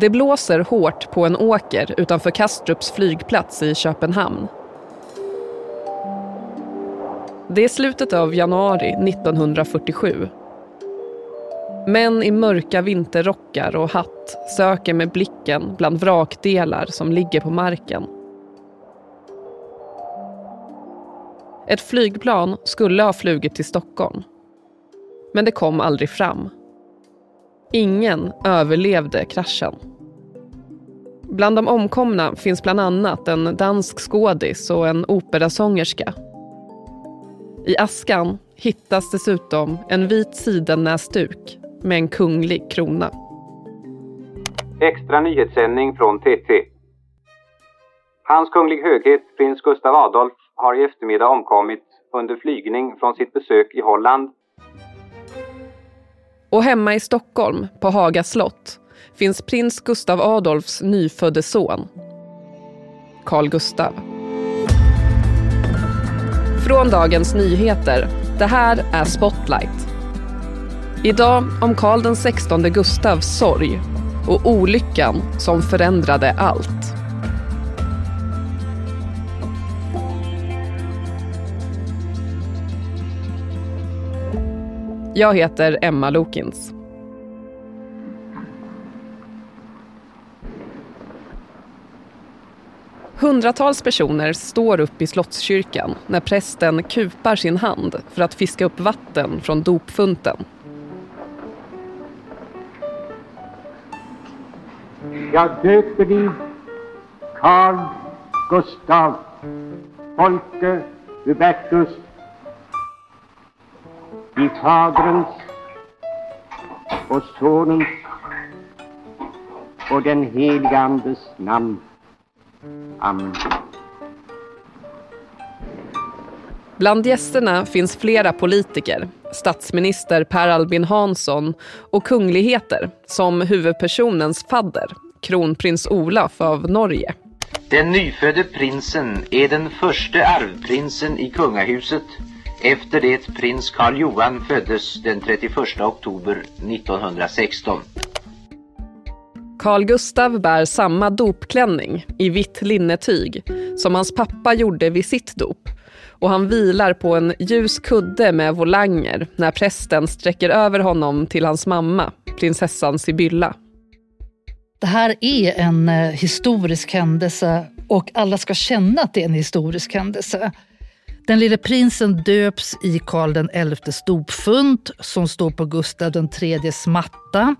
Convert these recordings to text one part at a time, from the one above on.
Det blåser hårt på en åker utanför Kastrups flygplats i Köpenhamn. Det är slutet av januari 1947. Män i mörka vinterrockar och hatt söker med blicken bland vrakdelar som ligger på marken. Ett flygplan skulle ha flugit till Stockholm. Men det kom aldrig fram. Ingen överlevde kraschen. Bland de omkomna finns bland annat en dansk skådis och en operasångerska. I askan hittas dessutom en vit sidennäsduk med en kunglig krona. Extra nyhetssändning från TT. Hans kunglig höghet prins Gustav Adolf har i eftermiddag omkommit under flygning från sitt besök i Holland. Och hemma i Stockholm, på Haga slott, finns prins Gustav Adolfs nyfödde son, Carl Gustav. Från Dagens Nyheter. Det här är Spotlight. Idag om Karl XVI Gustavs sorg och olyckan som förändrade allt. Jag heter Emma Lokins. Hundratals personer står upp i Slottskyrkan när prästen kupar sin hand för att fiska upp vatten från dopfunten. Jag döper dig Carl Gustav Folke Hubertus i Faderns och Sonens och den helige Andes namn. Amen. Bland gästerna finns flera politiker, statsminister Per Albin Hansson och kungligheter som huvudpersonens fadder, kronprins Olaf av Norge. Den nyfödde prinsen är den första arvprinsen i kungahuset efter det prins Karl Johan föddes den 31 oktober 1916. Carl Gustav bär samma dopklänning i vitt linnetyg som hans pappa gjorde vid sitt dop och han vilar på en ljus kudde med volanger när prästen sträcker över honom till hans mamma, prinsessan Sibylla. Det här är en eh, historisk händelse och alla ska känna att det är en historisk händelse. Den lille prinsen döps i Karl XIs dopfunt som står på Gustav IIIs matta.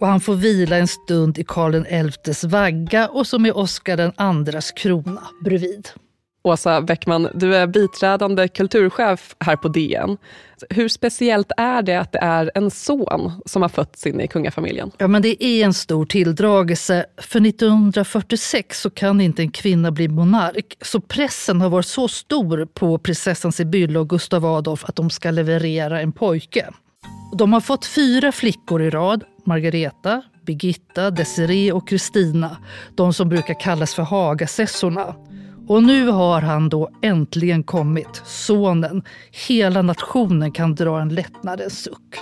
Och han får vila en stund i Karl XIs vagga och som är Oscar IIs krona bredvid. Åsa Bäckman, du är biträdande kulturchef här på DN. Hur speciellt är det att det är en son som har fötts in i kungafamiljen? Ja, men det är en stor tilldragelse. För 1946 så kan inte en kvinna bli monark. Så pressen har varit så stor på prinsessan Sibylla och Gustav Adolf att de ska leverera en pojke. De har fått fyra flickor i rad. Margareta, Birgitta, Desiree och Kristina. De som brukar kallas för Hagasessorna. Och nu har han då äntligen kommit, sonen. Hela nationen kan dra en lättnadens suck.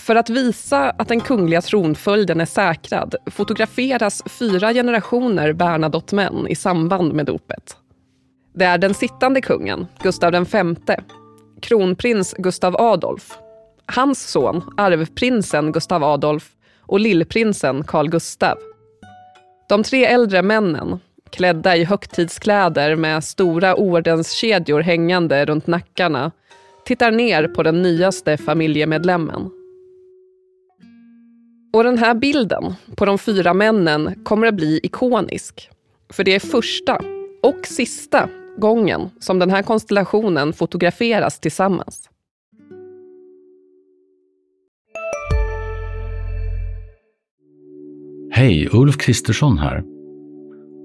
För att visa att den kungliga tronföljden är säkrad fotograferas fyra generationer Bernadotte-män i samband med dopet. Det är den sittande kungen, Gustav V, kronprins Gustav Adolf, hans son, arvprinsen Gustav Adolf och lillprinsen Carl Gustav. De tre äldre männen, klädda i högtidskläder med stora ordenskedjor hängande runt nackarna, tittar ner på den nyaste familjemedlemmen. Och den här bilden på de fyra männen kommer att bli ikonisk. För det är första och sista gången som den här konstellationen fotograferas tillsammans. Hej, Ulf Kristersson här.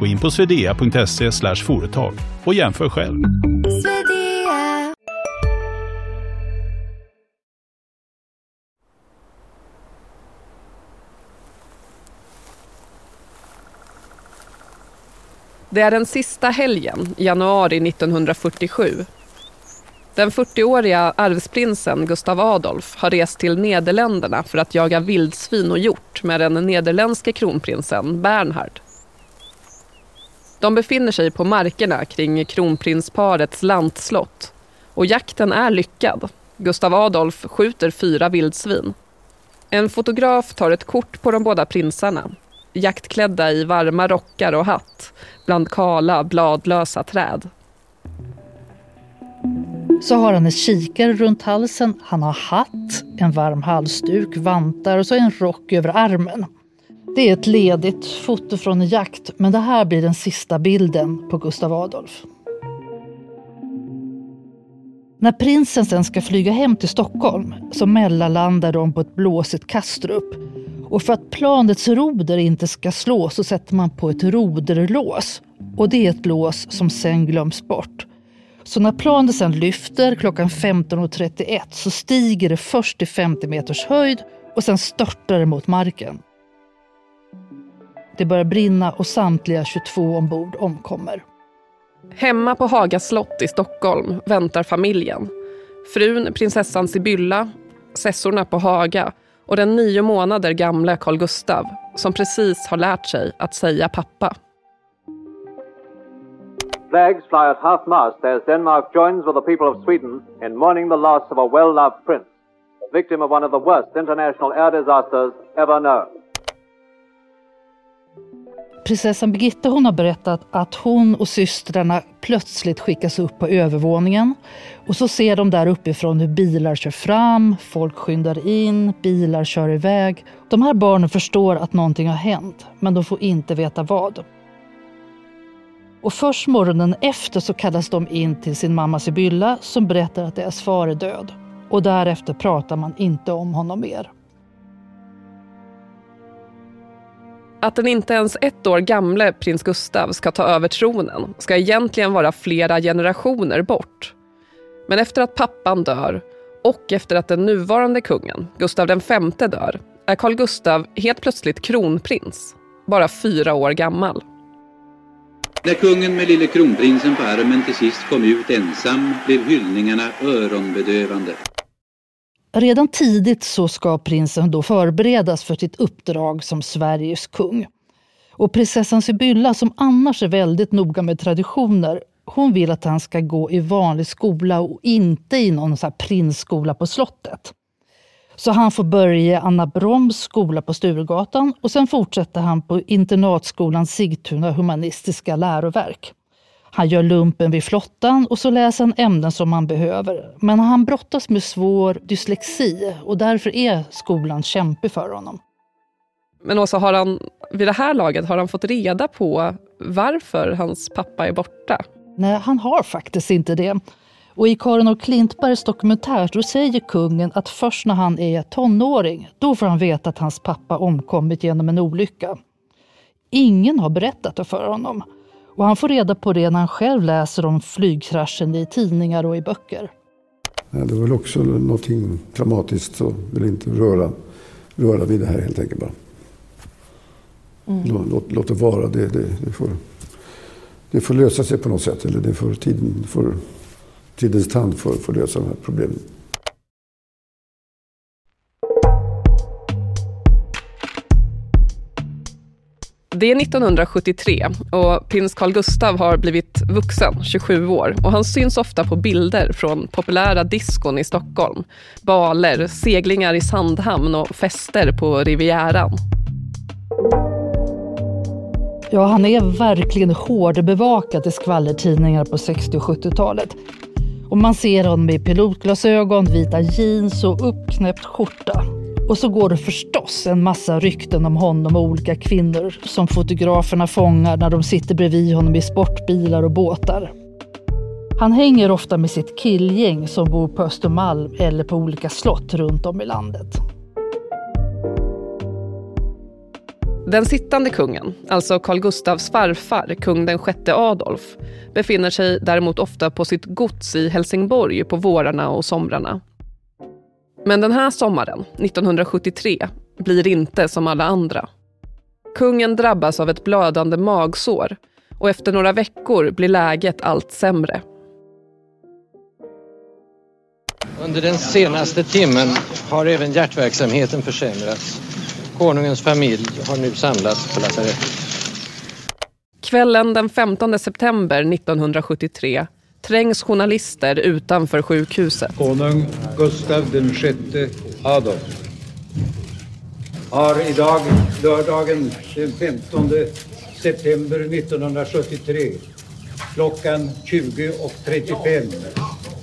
Gå in på swedea.se företag och jämför själv. Det är den sista helgen, januari 1947. Den 40-åriga arvsprinsen Gustav Adolf har rest till Nederländerna för att jaga vildsvin och hjort med den nederländske kronprinsen Bernhard. De befinner sig på markerna kring kronprinsparets lantslott och jakten är lyckad. Gustav Adolf skjuter fyra vildsvin. En fotograf tar ett kort på de båda prinsarna jaktklädda i varma rockar och hatt bland kala, bladlösa träd. Så har han en kikare runt halsen, han har hatt, en varm halsduk, vantar och så en rock över armen. Det är ett ledigt foto från en jakt, men det här blir den sista bilden på Gustav Adolf. När prinsen sen ska flyga hem till Stockholm så mellanlandar de på ett blåsigt Kastrup. Och för att planets roder inte ska slå så sätter man på ett roderlås. Och det är ett lås som sen glöms bort. Så när planet sen lyfter klockan 15.31 så stiger det först till 50 meters höjd och sen störtar det mot marken. Det börjar brinna och samtliga 22 ombord omkommer. Hemma på Haga slott i Stockholm väntar familjen. Frun, prinsessan Sibylla, sessorna på Haga och den nio månader gamla Carl Gustav som precis har lärt sig att säga pappa. Flags fly at half mast as Denmark joins with the people of Sweden in mourning the loss of a well-loved prince, the victim of one of the worst international air disasters ever known. Prinsessan Birgitta hon har berättat att hon och systrarna plötsligt skickas upp på övervåningen. Och så ser de där uppifrån hur bilar kör fram, folk skyndar in, bilar kör iväg. De här barnen förstår att någonting har hänt, men de får inte veta vad. Och först morgonen efter så kallas de in till sin mamma Sibylla som berättar att deras far är död. Och därefter pratar man inte om honom mer. Att den inte ens ett år gamle prins Gustav ska ta över tronen ska egentligen vara flera generationer bort. Men efter att pappan dör och efter att den nuvarande kungen, Gustav V dör, är Carl Gustav helt plötsligt kronprins, bara fyra år gammal. När kungen med lille kronprinsen på armen till sist kom ut ensam blev hyllningarna öronbedövande. Redan tidigt så ska prinsen då förberedas för sitt uppdrag som Sveriges kung. Och prinsessan Sibylla, som annars är väldigt noga med traditioner, hon vill att han ska gå i vanlig skola och inte i någon så prinsskola på slottet. Så han får börja Anna Broms skola på Sturegatan och sen fortsätter han på internatskolan Sigtuna humanistiska läroverk. Han gör lumpen vid flottan och så läser han ämnen som han behöver. Men han brottas med svår dyslexi och därför är skolan kämpig för honom. Men också har han, vid det här laget, har han fått reda på varför hans pappa är borta? Nej, han har faktiskt inte det. Och i Karin och Klintbergs dokumentär då säger kungen att först när han är tonåring, då får han veta att hans pappa omkommit genom en olycka. Ingen har berättat det för honom. Och han får reda på det när han själv läser om flygkraschen i tidningar och i böcker. Det var väl också någonting traumatiskt så vill inte röra, röra vid det här helt enkelt bara. Mm. Låt, låt det vara. Det, det, det, får, det får lösa sig på något sätt. Eller det får, tiden, får, tidens tand får, får lösa de här problemen. Det är 1973 och prins Carl Gustav har blivit vuxen, 27 år. Och han syns ofta på bilder från populära diskon i Stockholm. Baler, seglingar i Sandhamn och fester på Rivieran. Ja, han är verkligen hårdbevakad i skvallertidningar på 60 och 70-talet. Och man ser honom i pilotglasögon, vita jeans och uppknäppt skjorta. Och så går det förstås en massa rykten om honom och olika kvinnor som fotograferna fångar när de sitter bredvid honom i sportbilar och båtar. Han hänger ofta med sitt killgäng som bor på Östermalm eller på olika slott runt om i landet. Den sittande kungen, alltså Carl Gustavs farfar, kung den sjätte Adolf, befinner sig däremot ofta på sitt gods i Helsingborg på vårarna och somrarna. Men den här sommaren, 1973, blir inte som alla andra. Kungen drabbas av ett blödande magsår och efter några veckor blir läget allt sämre. Under den senaste timmen har även hjärtverksamheten försämrats. Konungens familj har nu samlats på lasarettet. Kvällen den 15 september 1973 trängs journalister utanför sjukhuset. Konung Gustav den sjätte Adolf har idag, lördagen den 15 september 1973, klockan 20.35,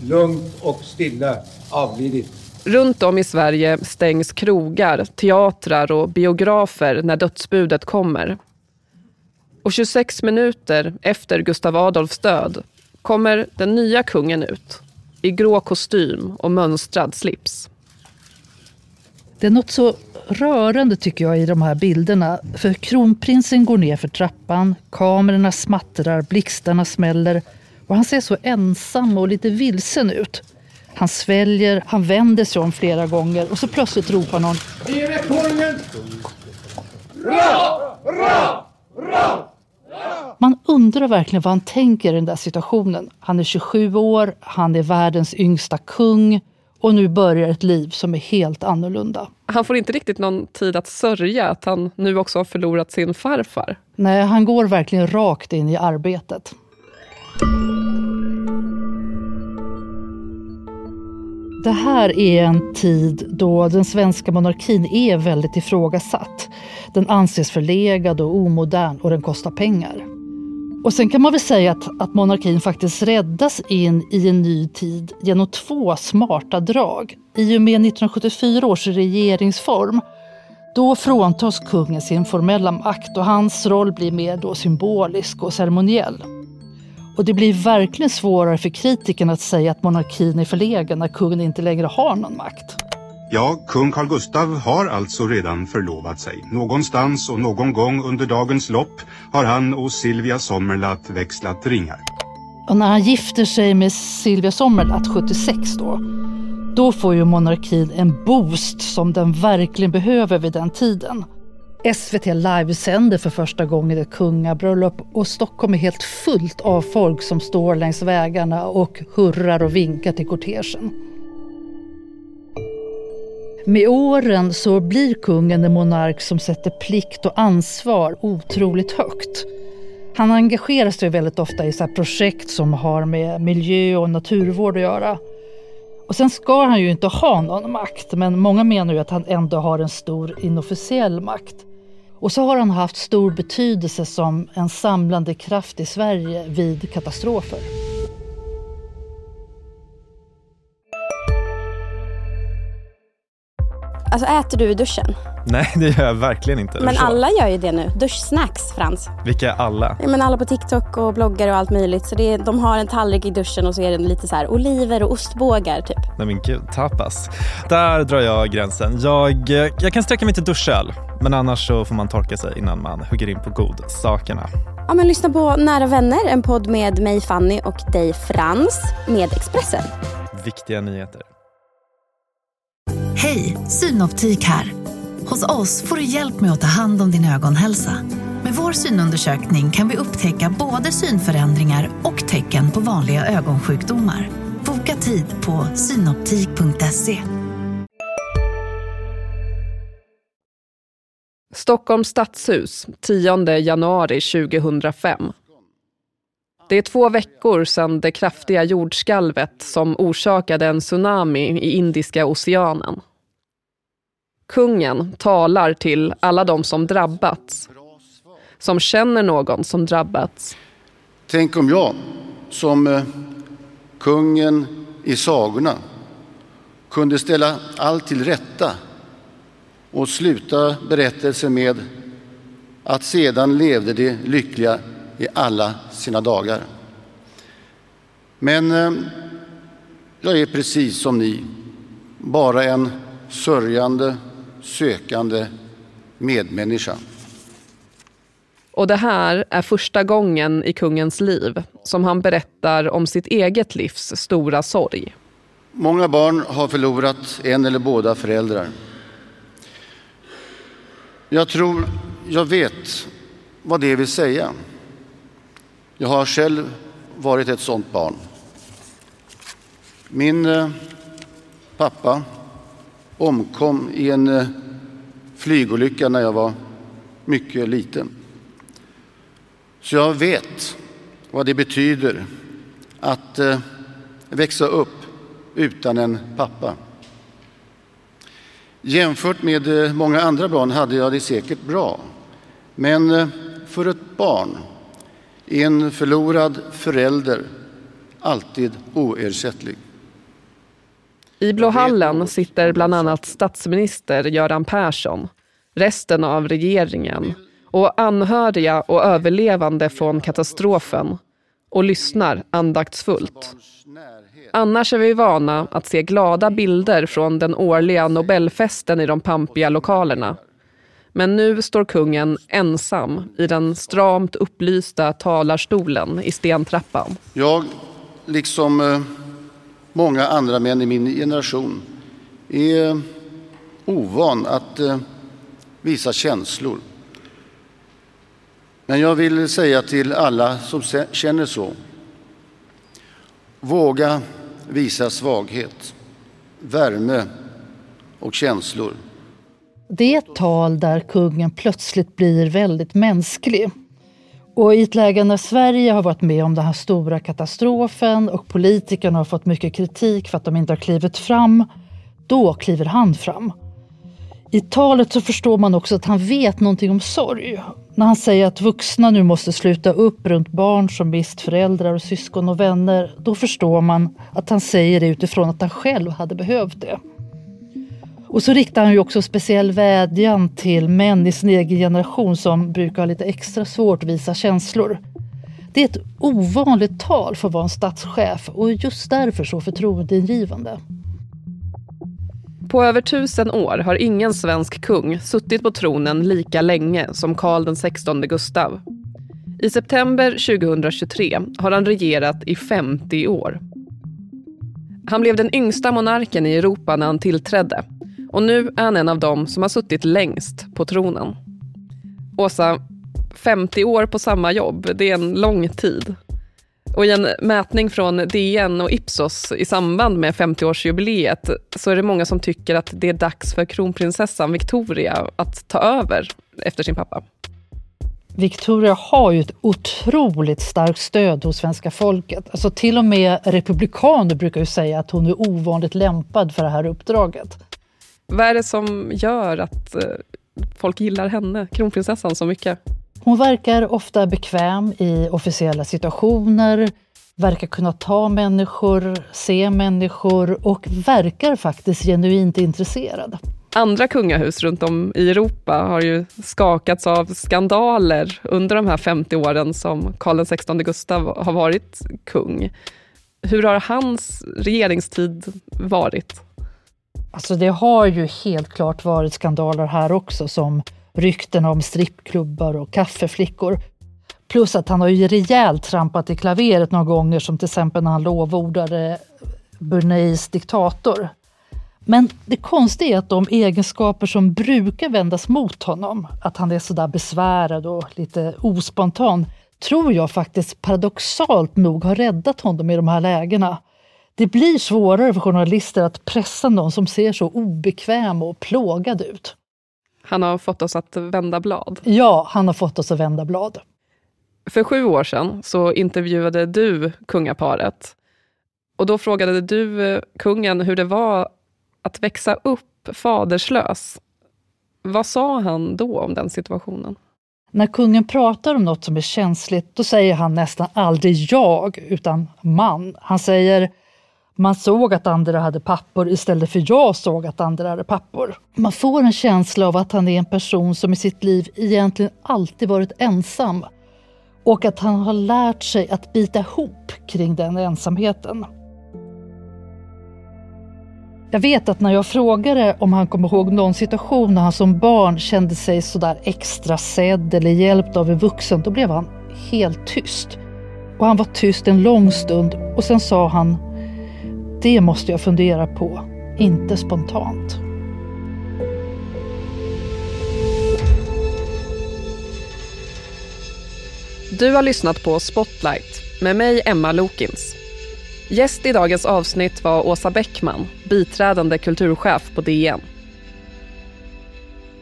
lugnt och stilla avlidit. Runt om i Sverige stängs krogar, teatrar och biografer när dödsbudet kommer. Och 26 minuter efter Gustav Adolfs död kommer den nya kungen ut i grå kostym och mönstrad slips. Det är något så rörande tycker jag i de här bilderna. För kronprinsen går ner för trappan, kamerorna smattrar, blixtarna smäller och han ser så ensam och lite vilsen ut. Han sväljer, han vänder sig om flera gånger och så plötsligt ropar någon Ge mig kungen! Ra! Ra! Ra! Man undrar verkligen vad han tänker i den där situationen. Han är 27 år, han är världens yngsta kung och nu börjar ett liv som är helt annorlunda. Han får inte riktigt någon tid att sörja att han nu också har förlorat sin farfar. Nej, han går verkligen rakt in i arbetet. Det här är en tid då den svenska monarkin är väldigt ifrågasatt. Den anses förlegad och omodern och den kostar pengar. Och sen kan man väl säga att, att monarkin faktiskt räddas in i en ny tid genom två smarta drag. I och med 1974 års regeringsform då fråntas kungen sin formella makt och hans roll blir mer då symbolisk och ceremoniell. Och det blir verkligen svårare för kritikerna att säga att monarkin är förlegen när kungen inte längre har någon makt. Ja, kung Carl Gustav har alltså redan förlovat sig. Någonstans och någon gång under dagens lopp har han och Silvia Sommerlath växlat ringar. Och när han gifter sig med Silvia Sommerlath 76 då, då får ju monarkin en boost som den verkligen behöver vid den tiden. SVT livesänder för första gången ett kungabröllop och Stockholm är helt fullt av folk som står längs vägarna och hurrar och vinkar till kortegen. Med åren så blir kungen en monark som sätter plikt och ansvar otroligt högt. Han engagerar sig väldigt ofta i så projekt som har med miljö och naturvård att göra. Och sen ska han ju inte ha någon makt, men många menar ju att han ändå har en stor inofficiell makt. Och så har han haft stor betydelse som en samlande kraft i Sverige vid katastrofer. Alltså äter du i duschen? Nej, det gör jag verkligen inte. Men alla gör ju det nu. Duschsnacks, Frans. Vilka alla? Ja, men alla på TikTok och bloggar och allt möjligt. Så det är, de har en tallrik i duschen och så är det lite så här oliver och ostbågar typ. Nej men gud, tapas. Där drar jag gränsen. Jag, jag kan sträcka mig till duschöl. Men annars så får man torka sig innan man hugger in på godsakerna. Ja, men lyssna på Nära vänner, en podd med mig Fanny och dig Frans med Expressen. Viktiga nyheter. Hej, Synoptik här. Hos oss får du hjälp med att ta hand om din ögonhälsa. Med vår synundersökning kan vi upptäcka både synförändringar och tecken på vanliga ögonsjukdomar. Boka tid på synoptik.se. Stockholms stadshus, 10 januari 2005. Det är två veckor sedan det kraftiga jordskalvet som orsakade en tsunami i Indiska oceanen. Kungen talar till alla de som drabbats, som känner någon som drabbats. Tänk om jag, som eh, kungen i sagorna, kunde ställa allt till rätta och sluta berättelsen med att sedan levde de lyckliga i alla sina dagar. Men eh, jag är precis som ni, bara en sörjande, sökande medmänniska. Och det här är första gången i kungens liv som han berättar om sitt eget livs stora sorg. Många barn har förlorat en eller båda föräldrar. Jag tror jag vet vad det vill säga. Jag har själv varit ett sådant barn. Min eh, pappa omkom i en eh, flygolycka när jag var mycket liten. Så jag vet vad det betyder att eh, växa upp utan en pappa. Jämfört med eh, många andra barn hade jag det säkert bra. Men eh, för ett barn är en förlorad förälder alltid oersättlig. I Blå hallen sitter bland annat statsminister Göran Persson, resten av regeringen och anhöriga och överlevande från katastrofen och lyssnar andaktsfullt. Annars är vi vana att se glada bilder från den årliga Nobelfesten i de pampiga lokalerna. Men nu står kungen ensam i den stramt upplysta talarstolen i stentrappan. Jag, liksom eh, många andra män i min generation, är ovan att eh, visa känslor. Men jag vill säga till alla som känner så. Våga visa svaghet, värme och känslor. Det är ett tal där kungen plötsligt blir väldigt mänsklig. Och i ett läge när Sverige har varit med om den här stora katastrofen och politikerna har fått mycket kritik för att de inte har klivit fram, då kliver han fram. I talet så förstår man också att han vet någonting om sorg. När han säger att vuxna nu måste sluta upp runt barn som mist föräldrar och syskon och vänner, då förstår man att han säger det utifrån att han själv hade behövt det. Och så riktar han ju också speciell vädjan till män i sin egen generation som brukar ha lite extra svårt att visa känslor. Det är ett ovanligt tal för att vara en statschef och just därför så förtroendeingivande. På över tusen år har ingen svensk kung suttit på tronen lika länge som Karl XVI Gustav. I september 2023 har han regerat i 50 år. Han blev den yngsta monarken i Europa när han tillträdde och nu är han en av dem som har suttit längst på tronen. Åsa, 50 år på samma jobb, det är en lång tid. Och i en mätning från DN och Ipsos i samband med 50-årsjubileet så är det många som tycker att det är dags för kronprinsessan Victoria att ta över efter sin pappa. Victoria har ju ett otroligt starkt stöd hos svenska folket. Alltså till och med republikaner brukar ju säga att hon är ovanligt lämpad för det här uppdraget. Vad är det som gör att eh, folk gillar henne, kronprinsessan, så mycket? Hon verkar ofta bekväm i officiella situationer, verkar kunna ta människor, se människor och verkar faktiskt genuint intresserad. Andra kungahus runt om i Europa har ju skakats av skandaler under de här 50 åren som Karl XVI Gustav har varit kung. Hur har hans regeringstid varit? Alltså det har ju helt klart varit skandaler här också som rykten om strippklubbar och kaffeflickor. Plus att han har ju rejält trampat i klaveret några gånger som till exempel när han lovordade Burneis diktator. Men det konstiga är att de egenskaper som brukar vändas mot honom, att han är sådär besvärad och lite ospontan, tror jag faktiskt paradoxalt nog har räddat honom i de här lägena. Det blir svårare för journalister att pressa någon som ser så obekväm och plågad ut. Han har fått oss att vända blad. Ja, han har fått oss att vända blad. För sju år sedan så intervjuade du kungaparet. Och då frågade du eh, kungen hur det var att växa upp faderslös. Vad sa han då om den situationen? När kungen pratar om något som är känsligt, då säger han nästan aldrig jag, utan man. Han säger man såg att andra hade pappor istället för jag såg att andra hade pappor. Man får en känsla av att han är en person som i sitt liv egentligen alltid varit ensam och att han har lärt sig att bita ihop kring den ensamheten. Jag vet att när jag frågade om han kom ihåg någon situation när han som barn kände sig sådär extra sedd eller hjälpt av en vuxen, då blev han helt tyst. Och han var tyst en lång stund och sen sa han det måste jag fundera på, inte spontant. Du har lyssnat på Spotlight med mig, Emma Lokins. Gäst i dagens avsnitt var Åsa Bäckman, biträdande kulturchef på DN.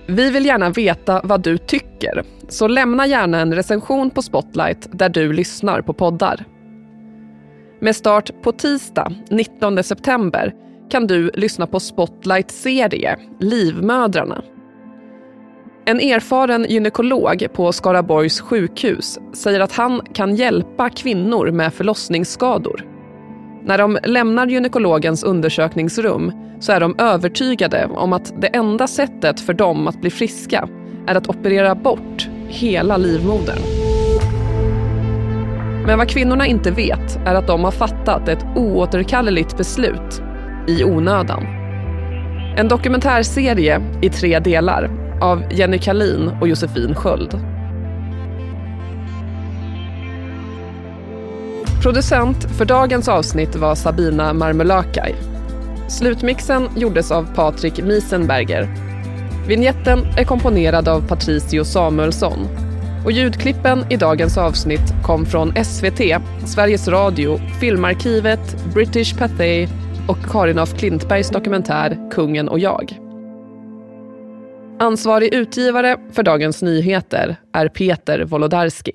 Vi vill gärna veta vad du tycker, så lämna gärna en recension på Spotlight där du lyssnar på poddar. Med start på tisdag, 19 september, kan du lyssna på Spotlights serie Livmödrarna en erfaren gynekolog på Skaraborgs sjukhus säger att han kan hjälpa kvinnor med förlossningsskador. När de lämnar gynekologens undersökningsrum så är de övertygade om att det enda sättet för dem att bli friska är att operera bort hela livmodern. Men vad kvinnorna inte vet är att de har fattat ett oåterkalleligt beslut i onödan. En dokumentärserie i tre delar av Jenny Kalin och Josefin Sköld. Producent för dagens avsnitt var Sabina Marmelakai. Slutmixen gjordes av Patrik Miesenberger. Vignetten är komponerad av Patricio Samuelsson. Och ljudklippen i dagens avsnitt kom från SVT, Sveriges Radio, Filmarkivet, British Pathé och Karin af Klintbergs dokumentär Kungen och jag. Ansvarig utgivare för Dagens Nyheter är Peter Wolodarski.